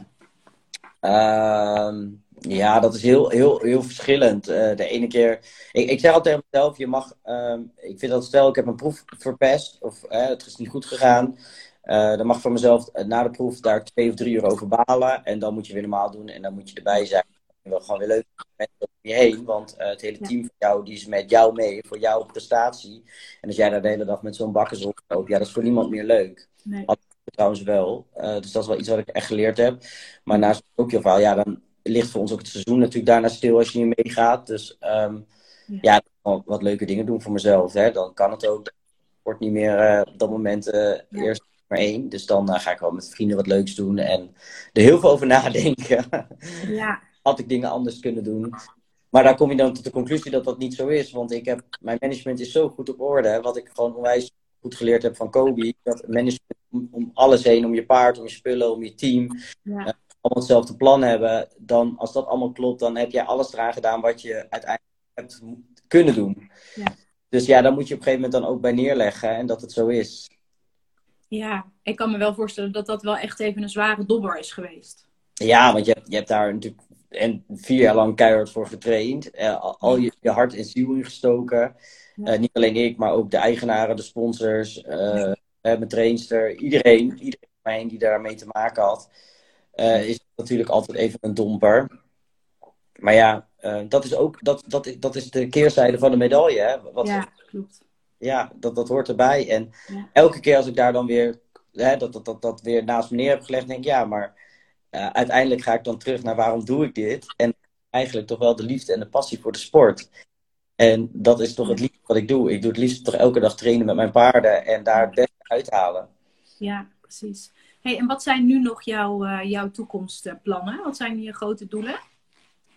Ehm, ja, dat is heel, heel, heel verschillend. Uh, de ene keer. Ik, ik zeg altijd tegen mezelf: je mag. ehm, ik vind dat stel, ik heb een proef verpest. of eh, het is niet goed gegaan. eh, dan mag van mezelf eh, na de proef daar twee of drie uur over balen. En dan moet je weer normaal doen en dan moet je erbij zijn. En wel gewoon weer leuk met je heen. Want eh, het hele team van jou die is met jou mee voor jouw prestatie. En als jij daar de hele dag met zo'n bakkers op loopt, ja, dat is voor niemand meer leuk Nee. trouwens wel. Eh, dus dat is wel iets wat ik echt geleerd heb. Maar naast ook heel verhaal, ja, dan ligt voor ons ook het seizoen natuurlijk daarna stil als je niet meegaat. Dus ehm, Ja. ja, wel wat leuke dingen doen voor mezelf. Hè. Dan kan het ook. Wordt niet meer eh, op dat moment eh, Ja. eerst maar één. Dus dan ga ik wel met vrienden wat leuks doen en er heel veel over nadenken. Ja, Had ik dingen anders kunnen doen? Maar daar kom je dan tot de conclusie dat dat niet zo is. Want ik heb, mijn management is zo goed op orde. Wat ik gewoon onwijs goed geleerd heb van Kobe. Dat management om, om alles heen, om je paard, om je spullen, om je team. ja, allemaal hetzelfde plan hebben. Dan, als dat allemaal klopt, dan heb jij alles eraan gedaan wat je uiteindelijk hebt kunnen doen. Ja. Dus ja, daar moet je op een gegeven moment dan ook bij neerleggen. En dat het zo is. ja. Ik kan me wel voorstellen dat dat wel echt even een zware dobber is geweest. Ja, want je hebt, je hebt daar natuurlijk en vier jaar lang keihard voor getraind. Eh, al je, je hart en ziel ingestoken. Ja. Eh, niet alleen ik, maar ook de eigenaren, de sponsors, eh, mijn trainster. Iedereen, iedereen mij die daarmee te maken had. eh, is natuurlijk altijd even een domper. Maar ja, dat, is ook, dat, dat, dat is de keerzijde van de medaille. Hè? Wat, Ja, klopt. ja, dat, dat hoort erbij. En Ja. elke keer als ik daar dan weer, hè, dat, dat, dat, dat weer naast me neer heb gelegd, denk ik, ja, maar uiteindelijk ga ik dan terug naar waarom doe ik dit? En eigenlijk toch wel de liefde en de passie voor de sport. En dat is toch het liefste wat ik doe. Ik doe het liefst toch elke dag trainen met mijn paarden en daar het beste uithalen. Ja, precies. Hey, en wat zijn nu nog jouw, eh, jouw toekomstplannen? Wat zijn je grote doelen?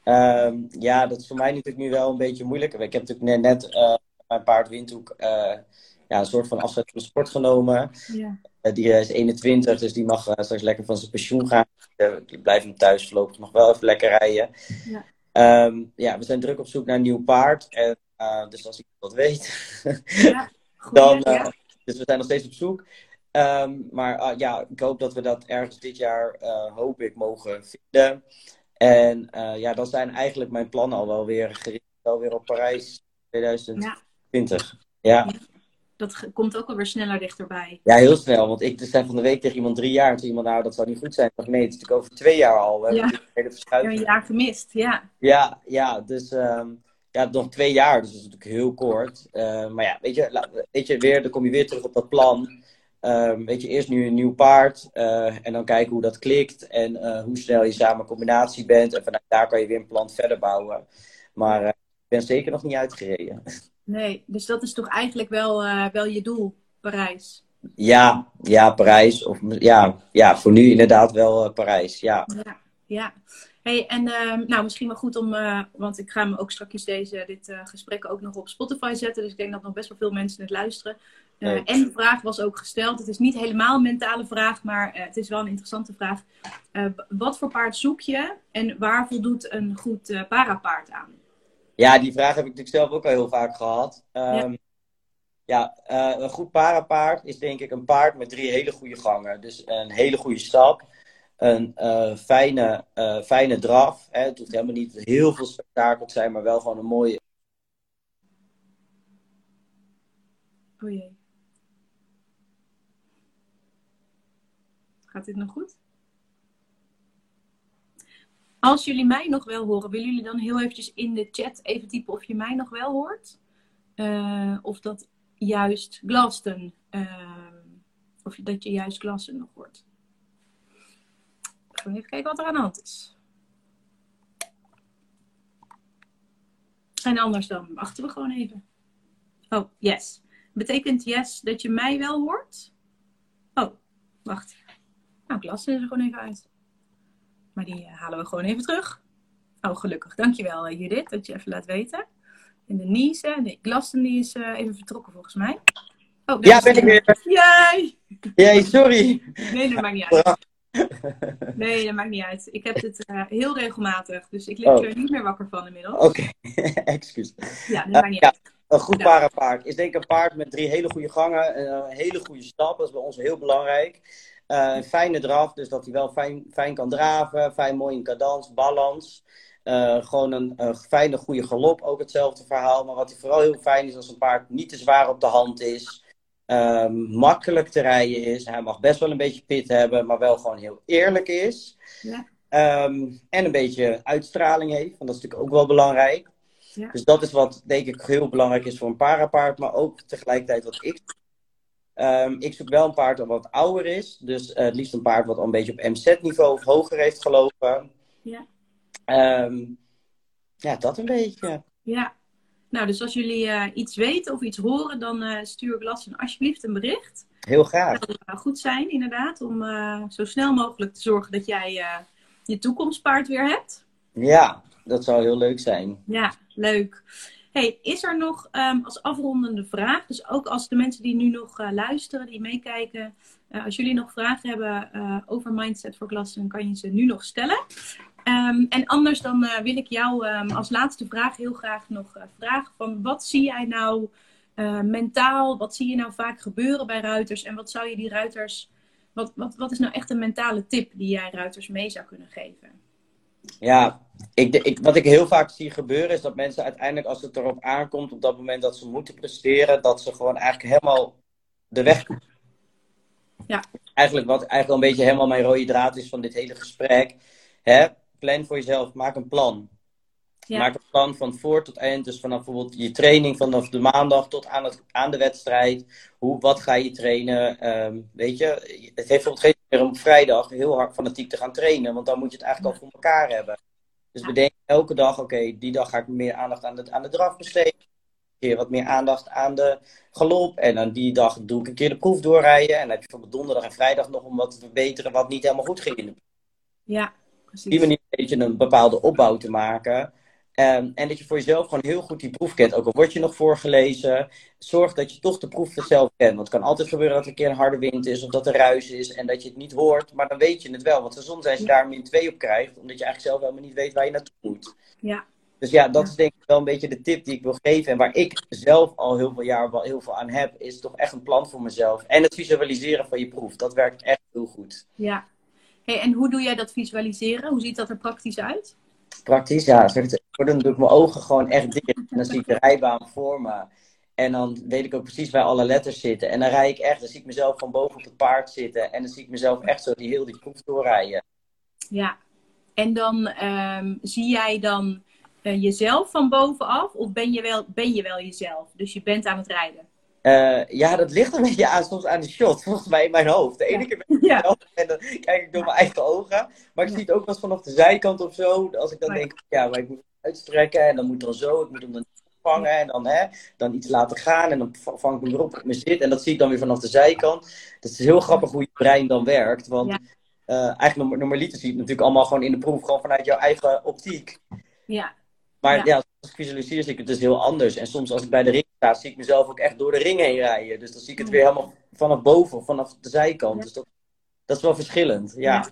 Ehm, ja, dat is voor mij natuurlijk nu wel een beetje moeilijk. Ik heb natuurlijk net, net eh, mijn paard Windhoek eh, ja, een soort van afscheid van de sport genomen. Ja. Die is 21, dus die mag straks lekker van zijn pensioen gaan. Ik blijf hem thuis voorlopig nog wel even lekker rijden. Ja. Ehm, ja, we zijn druk op zoek naar een nieuw paard. En, dus als ik dat weet, Ja, goed. dan. ja. eh, dus we zijn nog steeds op zoek. Ehm, maar ah, ja, ik hoop dat we dat ergens dit jaar, eh, hoop ik, mogen vinden. En eh, ja, dan zijn eigenlijk mijn plannen al wel weer gericht wel weer op Parijs 2020. Ja. Dat ge- komt ook alweer sneller dichterbij. Ja, heel snel. Want ik zei van de week tegen iemand drie jaar. En toen iemand, nou, dat zou niet goed zijn. Dacht, nee, het is natuurlijk over twee jaar al. We hebben Ja. natuurlijk een hele verschuiving. een jaar gemist, ja. Ja, ja, dus ehm, ja, nog twee jaar. Dus dat is natuurlijk heel kort. Eh, maar ja, weet je, weet je weer, dan kom je weer terug op dat plan. Ehm, weet je, eerst nu een nieuw paard. eh, en dan kijken hoe dat klikt. En eh, hoe snel je samen combinatie bent. En vanuit daar kan je weer een plan verder bouwen. Maar ik ben zeker nog niet uitgereden. Nee, dus dat is toch eigenlijk wel, wel je doel, Parijs. Ja, ja, Parijs. Of, ja, ja, voor nu inderdaad wel Parijs. Ja. Ja, ja. Hey, en ehm, nou, misschien wel goed om, eh, want ik ga me ook straks deze, dit eh, gesprek ook nog op Spotify zetten. Dus ik denk dat nog best wel veel mensen het luisteren. Eh, en de vraag was ook gesteld. Het is niet helemaal een mentale vraag, maar het is wel een interessante vraag. Wat voor paard zoek je en waar voldoet een goed parapaard aan? Ja, die vraag heb ik natuurlijk zelf ook al heel vaak gehad. Ehm, ja, een goed parapaard is denk ik een paard met drie hele goede gangen. Dus een hele goede stap, een eh, fijne, eh, fijne draf. Hè. Het hoeft helemaal niet heel veel spektakel te zijn, maar wel gewoon een mooie. Oh jee. Gaat dit nog goed? Als jullie mij nog wel horen, willen jullie dan heel eventjes in de chat even typen of je mij nog wel hoort? Eh, of dat juist Glaston, of dat je juist Glaston nog hoort. Even kijken wat er aan de hand is. En anders dan wachten we gewoon even. Oh, yes. Betekent yes dat je mij wel hoort? Oh, wacht. Nou, ik las er gewoon even uit. Maar die eh, halen we gewoon even terug. Oh, gelukkig. Dankjewel eh, Judith dat je even laat weten. En Denise, de Glasten die is eh, even vertrokken volgens mij. Oh, Ja, is ben ik weer. Jij! Jee, sorry. Nee, dat maakt niet uit. Nee, dat maakt niet uit. Ik heb het eh, heel regelmatig. Dus ik lig Oh. er niet meer wakker van inmiddels. Oké, excuus. Ja, dat maakt niet Ja. uit. Een goed parapaard is denk ik een paard met drie hele goede gangen, een hele goede stap. Dat is bij ons heel belangrijk. Uh, een fijne draf, dus dat hij wel fijn, fijn kan draven. Fijn mooi in cadans, balans. Uh, gewoon een, een, fijne, goede galop, ook hetzelfde verhaal. Maar wat hij vooral heel fijn is, als een paard niet te zwaar op de hand is. Um, makkelijk te rijden is. Hij mag best wel een beetje pit hebben, maar wel gewoon heel eerlijk is. Ja. Um, en een beetje uitstraling heeft, want dat is natuurlijk ook wel belangrijk. Ja. Dus dat is wat denk ik heel belangrijk is voor een parapaard, maar ook tegelijkertijd wat ik. Um, ik zoek wel een paard dat wat ouder is. Dus uh, het liefst een paard wat al een beetje op MZ-niveau of hoger heeft gelopen. Ja. Ja, dat een beetje. Ja. Nou, dus als jullie uh, iets weten of iets horen, dan uh, stuur Glassen alsjeblieft een bericht. Heel graag. Het zou goed zijn, inderdaad, om zo snel mogelijk te zorgen dat jij je toekomstpaard weer hebt. Ja, dat zou heel leuk zijn. Ja, leuk. Hey, is er nog um, als afrondende vraag, dus ook als de mensen die nu nog luisteren, die meekijken, als jullie nog vragen hebben over Mindset voor Klas, dan kan je ze nu nog stellen. Um, en anders dan wil ik jou um, als laatste vraag heel graag nog vragen van wat zie jij nou mentaal, wat zie je nou vaak gebeuren bij ruiters en wat zou je die ruiters, wat, wat, wat is nou echt een mentale tip die jij ruiters mee zou kunnen geven? Ja, ik, ik, wat ik heel vaak zie gebeuren is dat mensen uiteindelijk, als het erop aankomt, op dat moment dat ze moeten presteren, dat ze gewoon eigenlijk helemaal de weg. Ja. Eigenlijk wat eigenlijk een beetje helemaal mijn rode draad is van dit hele gesprek. Hè? Plan voor jezelf, maak een plan. Maak een plan van voor tot eind. Dus vanaf bijvoorbeeld je training vanaf de maandag tot aan, het, aan de wedstrijd. Hoe, wat ga je trainen? Um, weet je, het heeft bijvoorbeeld geen meer om vrijdag heel hard fanatiek te gaan trainen. Want dan moet je het eigenlijk al voor elkaar hebben. Dus bedenk elke dag, oké, die dag ga ik meer aandacht aan de, aan de draf besteden. Een keer wat meer aandacht aan de galop. En dan die dag doe ik een keer de proef doorrijden. En dan heb je bijvoorbeeld donderdag en vrijdag nog om wat te verbeteren wat niet helemaal goed ging in de proef. Ja, precies. Die manier een beetje een bepaalde opbouw te maken. Um, en dat je voor jezelf gewoon heel goed die proef kent. Ook al word je nog voorgelezen, zorg dat je toch de proef zelf kent. Want het kan altijd gebeuren dat er een keer een harde wind is of dat er ruis is en dat je het niet hoort. Maar dan weet je het wel. Want soms als je daar min 2 op krijgt, omdat je eigenlijk zelf helemaal niet weet waar je naartoe moet. Ja. Dus ja, dat is denk ik wel een beetje de tip die ik wil geven. En waar ik zelf al heel veel jaar wel heel veel aan heb, is toch echt een plan voor mezelf. En het visualiseren van je proef. Dat werkt echt heel goed. Ja. Hey, en hoe doe jij dat visualiseren? Hoe ziet dat er praktisch uit? Praktisch, ja. Dan doe ik mijn ogen gewoon echt dicht. En dan zie ik de rijbaan voor me. En dan weet ik ook precies waar alle letters zitten. En dan rij ik echt, dan zie ik mezelf van boven op het paard zitten. En dan zie ik mezelf echt zo die heel die proef doorrijden. Ja, en dan um, zie jij dan uh, jezelf van bovenaf? Of ben je, wel, ben je wel jezelf? Dus je bent aan het rijden? Uh, ja, dat ligt een beetje aan, soms aan de shot, volgens mij in mijn hoofd. De ene keer ben ik ja. en dan kijk ik door mijn eigen ogen. Maar ik zie het ook wel eens vanaf de zijkant of zo. Als ik dan denk, ja, maar ik moet uitstrekken en dan moet dan zo, ik moet hem dan vangen en dan, hè, dan iets laten gaan en dan vang ik hem erop op me zit. En dat zie ik dan weer vanaf de zijkant. Dat is heel grappig hoe je brein dan werkt. Want uh, eigenlijk normaliter zie je het natuurlijk allemaal gewoon in de proef, gewoon vanuit jouw eigen optiek. Ja. Maar ja. als ik visualiseer zie ik het dus heel anders. En soms als ik bij de ring sta, zie ik mezelf ook echt door de ring heen rijden. Dus dan zie ik het weer helemaal vanaf boven, vanaf de zijkant. Dus dat, dat is wel verschillend, ja.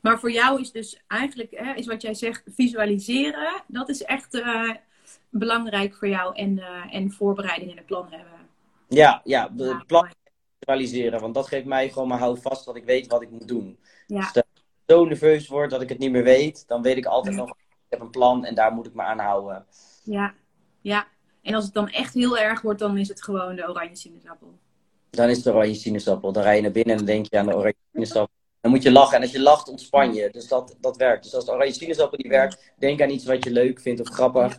Maar voor jou is dus eigenlijk, hè, is wat jij zegt, visualiseren, dat is echt uh, belangrijk voor jou en, uh, en voorbereiding en een plan hebben. Ja, ja, het plan visualiseren, want dat geeft mij gewoon maar hou vast dat ik weet wat ik moet doen. Ja. Dus als ik zo nerveus word dat ik het niet meer weet, dan weet ik altijd nog, heb een plan en daar moet ik me aan houden. Ja, ja. En als het dan echt heel erg wordt, dan is het gewoon de oranje sinaasappel. Dan is het de oranje sinaasappel. Dan rij je naar binnen en dan denk je aan de oranje sinaasappel. Dan moet je lachen. En als je lacht, ontspan je. Dus dat, dat werkt. Dus als de oranje sinaasappel die werkt, denk aan iets wat je leuk vindt of grappig.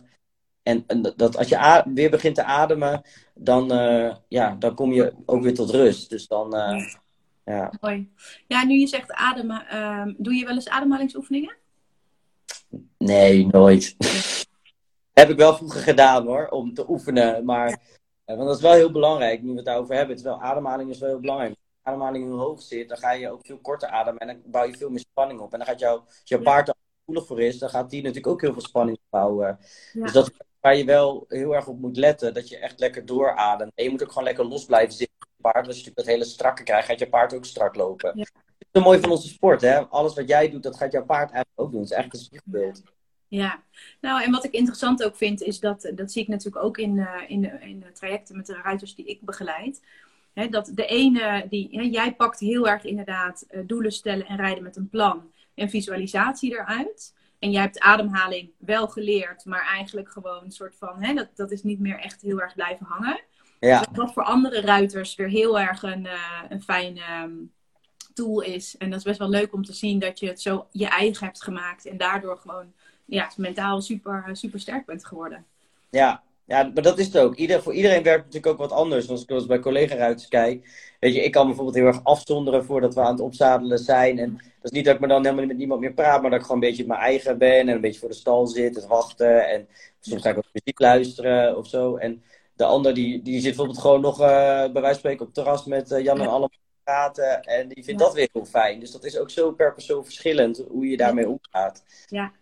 En, en dat als je weer begint te ademen, dan, uh, ja, dan kom je ook weer tot rust. Dus dan, uh, ja. Mooi. Ja, nu je zegt ademen, uh, doe je wel eens ademhalingsoefeningen? Nee, nooit. Heb ik wel vroeger gedaan hoor, om te oefenen. Maar, eh, want dat is wel heel belangrijk, nu we het daarover hebben. Wel, ademhaling is wel heel belangrijk ademhaling heel hoog zit, dan ga je ook veel korter ademen en dan bouw je veel meer spanning op. En dan gaat jouw, als jouw paard er gevoelig voor is, dan gaat die natuurlijk ook heel veel spanning bouwen. Dus dat is waar je wel heel erg op moet letten, dat je echt lekker doorademt. En je moet ook gewoon lekker los blijven zitten. Paard, als je natuurlijk dat hele strakke krijgt, gaat je paard ook strak lopen. Ja. Is mooi van onze sport, hè? Alles wat jij doet, dat gaat jouw paard eigenlijk ook doen. Het is eigenlijk een spiegelbeeld. Ja, nou en wat ik interessant ook vind is dat, dat zie ik natuurlijk ook in, uh, in, de, in de trajecten met de ruiters die ik begeleid. Hè, dat de ene, die, hè, jij pakt heel erg inderdaad uh, doelen stellen en rijden met een plan en visualisatie eruit. En jij hebt ademhaling wel geleerd, maar eigenlijk gewoon een soort van, hè, dat, dat is niet meer echt heel erg blijven hangen. Ja. wat voor andere ruiters weer heel erg een, uh, een fijn um, tool is. En dat is best wel leuk om te zien dat je het zo je eigen hebt gemaakt. En daardoor gewoon ja, mentaal super, super sterk bent geworden. Ja, ja, maar dat is het ook. Ieder, voor iedereen werkt natuurlijk ook wat anders. Als ik eens bij collega-ruiters kijk. Weet je, ik kan bijvoorbeeld heel erg afzonderen voordat we aan het opzadelen zijn. En dat is niet dat ik me dan helemaal met niemand meer praat, maar dat ik gewoon een beetje mijn eigen ben. En een beetje voor de stal zit, het wachten. En soms ga ik ook muziek luisteren of zo. En de ander die, die zit bijvoorbeeld gewoon nog uh, bij wijze van spreken op het terras met uh, Jan en allemaal praten. En die vindt dat weer heel fijn. Dus dat is ook zo per persoon verschillend hoe je daarmee omgaat. Ja.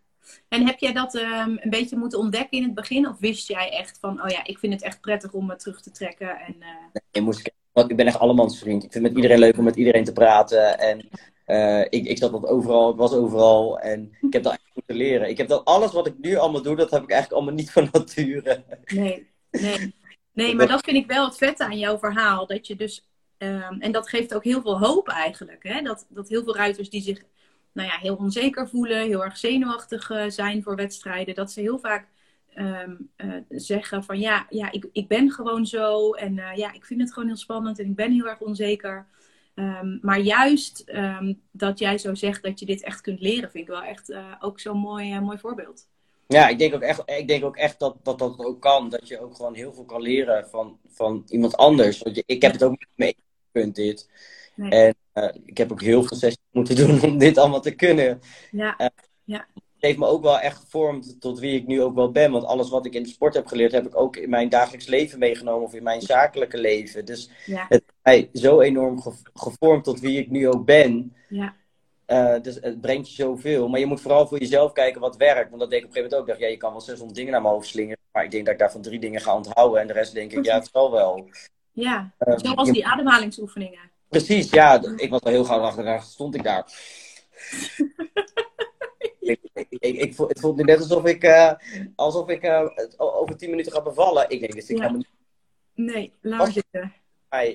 En heb jij dat um, een beetje moeten ontdekken in het begin? Of wist jij echt van, oh ja, ik vind het echt prettig om me terug te trekken? En, uh... nee, moest ik, ik ben echt allemans vriend. Ik vind het met iedereen leuk om met iedereen te praten. En uh, ik, ik zat dat overal, ik was overal. En ik heb dat echt moeten leren. Ik heb dat alles wat ik nu allemaal doe, dat heb ik eigenlijk allemaal niet van nature. Nee, nee. Nee, maar dat vind ik wel het vette aan jouw verhaal. Dat je dus, um, en dat geeft ook heel veel hoop eigenlijk. Hè? Dat, dat heel veel ruiters die zich nou ja, heel onzeker voelen, heel erg zenuwachtig uh, zijn voor wedstrijden, dat ze heel vaak um, uh, zeggen van ja, ja ik, ik ben gewoon zo en uh, ja, ik vind het gewoon heel spannend en ik ben heel erg onzeker. Um, maar juist dat jij zo zegt dat je dit echt kunt leren, vind ik wel echt ook zo'n mooi, mooi voorbeeld. Ja, ik denk ook echt, ik denk ook echt dat, dat dat ook kan. Dat je ook gewoon heel veel kan leren van, van iemand anders. Want ik heb het ook niet dit. Nee. En uh, ik heb ook heel veel sessies moeten doen om dit allemaal te kunnen. Ja. Uh, ja. Het heeft me ook wel echt gevormd tot wie ik nu ook wel ben. Want alles wat ik in de sport heb geleerd, heb ik ook in mijn dagelijks leven meegenomen. Of in mijn zakelijke leven. Dus ja. het heeft mij zo enorm gevormd tot wie ik nu ook ben. Ja. Uh, dus het brengt je zoveel. Maar je moet vooral voor jezelf kijken wat werkt. Want dat deed ik op een gegeven moment ook. dacht, ja, je kan wel 600 dingen naar mijn hoofd slingen. Maar ik denk dat ik daarvan drie dingen ga onthouden. En de rest denk ik, ja, het zal wel. Ja, uh, zoals die ademhalingsoefeningen. Precies, ja. Ik was wel heel gauw achteraan, stond ik daar. ik, ik, ik, ik, het voelt nu net alsof ik, uh, alsof ik uh, over tien minuten ga bevallen. Ik denk, dus ik ja. niet... Nee, laat zitten.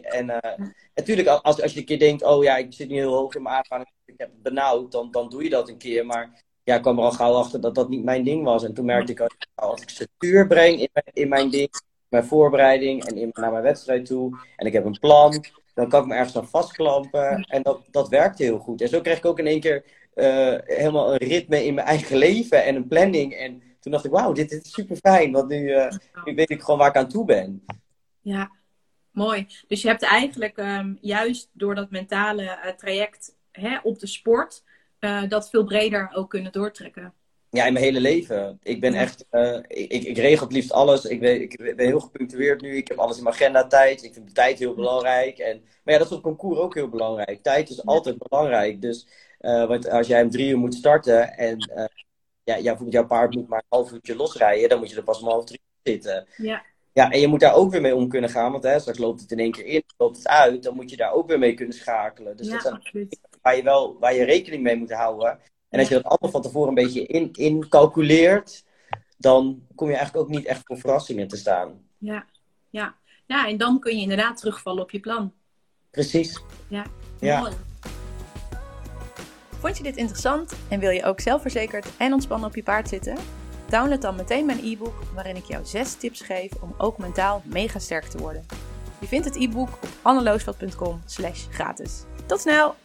En uh, natuurlijk, als, als je een keer denkt, oh ja, ik zit nu heel hoog in mijn ademhaling, ik heb het benauwd, dan, dan doe je dat een keer. Maar ja, ik kwam er al gauw achter dat dat niet mijn ding was. En toen merkte ik, als ik structuur breng in mijn, in mijn ding, mijn voorbereiding en in, naar mijn wedstrijd toe, en ik heb een plan, dan kan ik me ergens aan vastklampen. En dat, dat werkte heel goed. En zo kreeg ik ook in één keer uh, helemaal een ritme in mijn eigen leven en een planning. En toen dacht ik, wauw, dit, is super fijn. Want nu, uh, nu weet ik gewoon waar ik aan toe ben. Ja, mooi. Dus je hebt eigenlijk um, juist door dat mentale uh, traject hè, op de sport... dat veel breder ook kunnen doortrekken. Ja, in mijn hele leven. Ik ben echt, uh, ik, ik, regel het liefst alles. Ik ben, ik ben heel gepunctueerd nu. Ik heb alles in mijn agenda tijd. Ik vind de tijd heel belangrijk. En, maar ja, dat is op concours ook heel belangrijk. Tijd is altijd belangrijk. Dus uh, want als jij om drie uur moet starten en uh, ja, jouw paard moet maar een half uurtje losrijden, dan moet je er pas om half drie zitten. Ja. Ja, en je moet daar ook weer mee om kunnen gaan. Want hè, straks loopt het in één keer in, loopt het uit. Dan moet je daar ook weer mee kunnen schakelen. Dus ja, dat zijn absoluut. waar je wel waar je rekening mee moet houden. En als je dat allemaal van tevoren een beetje in, in calculeert, dan kom je eigenlijk ook niet echt voor verrassingen te staan. Ja, ja. ja en dan kun je inderdaad terugvallen op je plan. Precies. Ja, ja. mooi. Vond je dit interessant en wil je ook zelfverzekerd en ontspannen op je paard zitten? Download dan meteen mijn e-book waarin ik jou 6 tips geef om ook mentaal mega sterk te worden. Je vindt het e-book op anneloosveld.com slash gratis. Tot snel!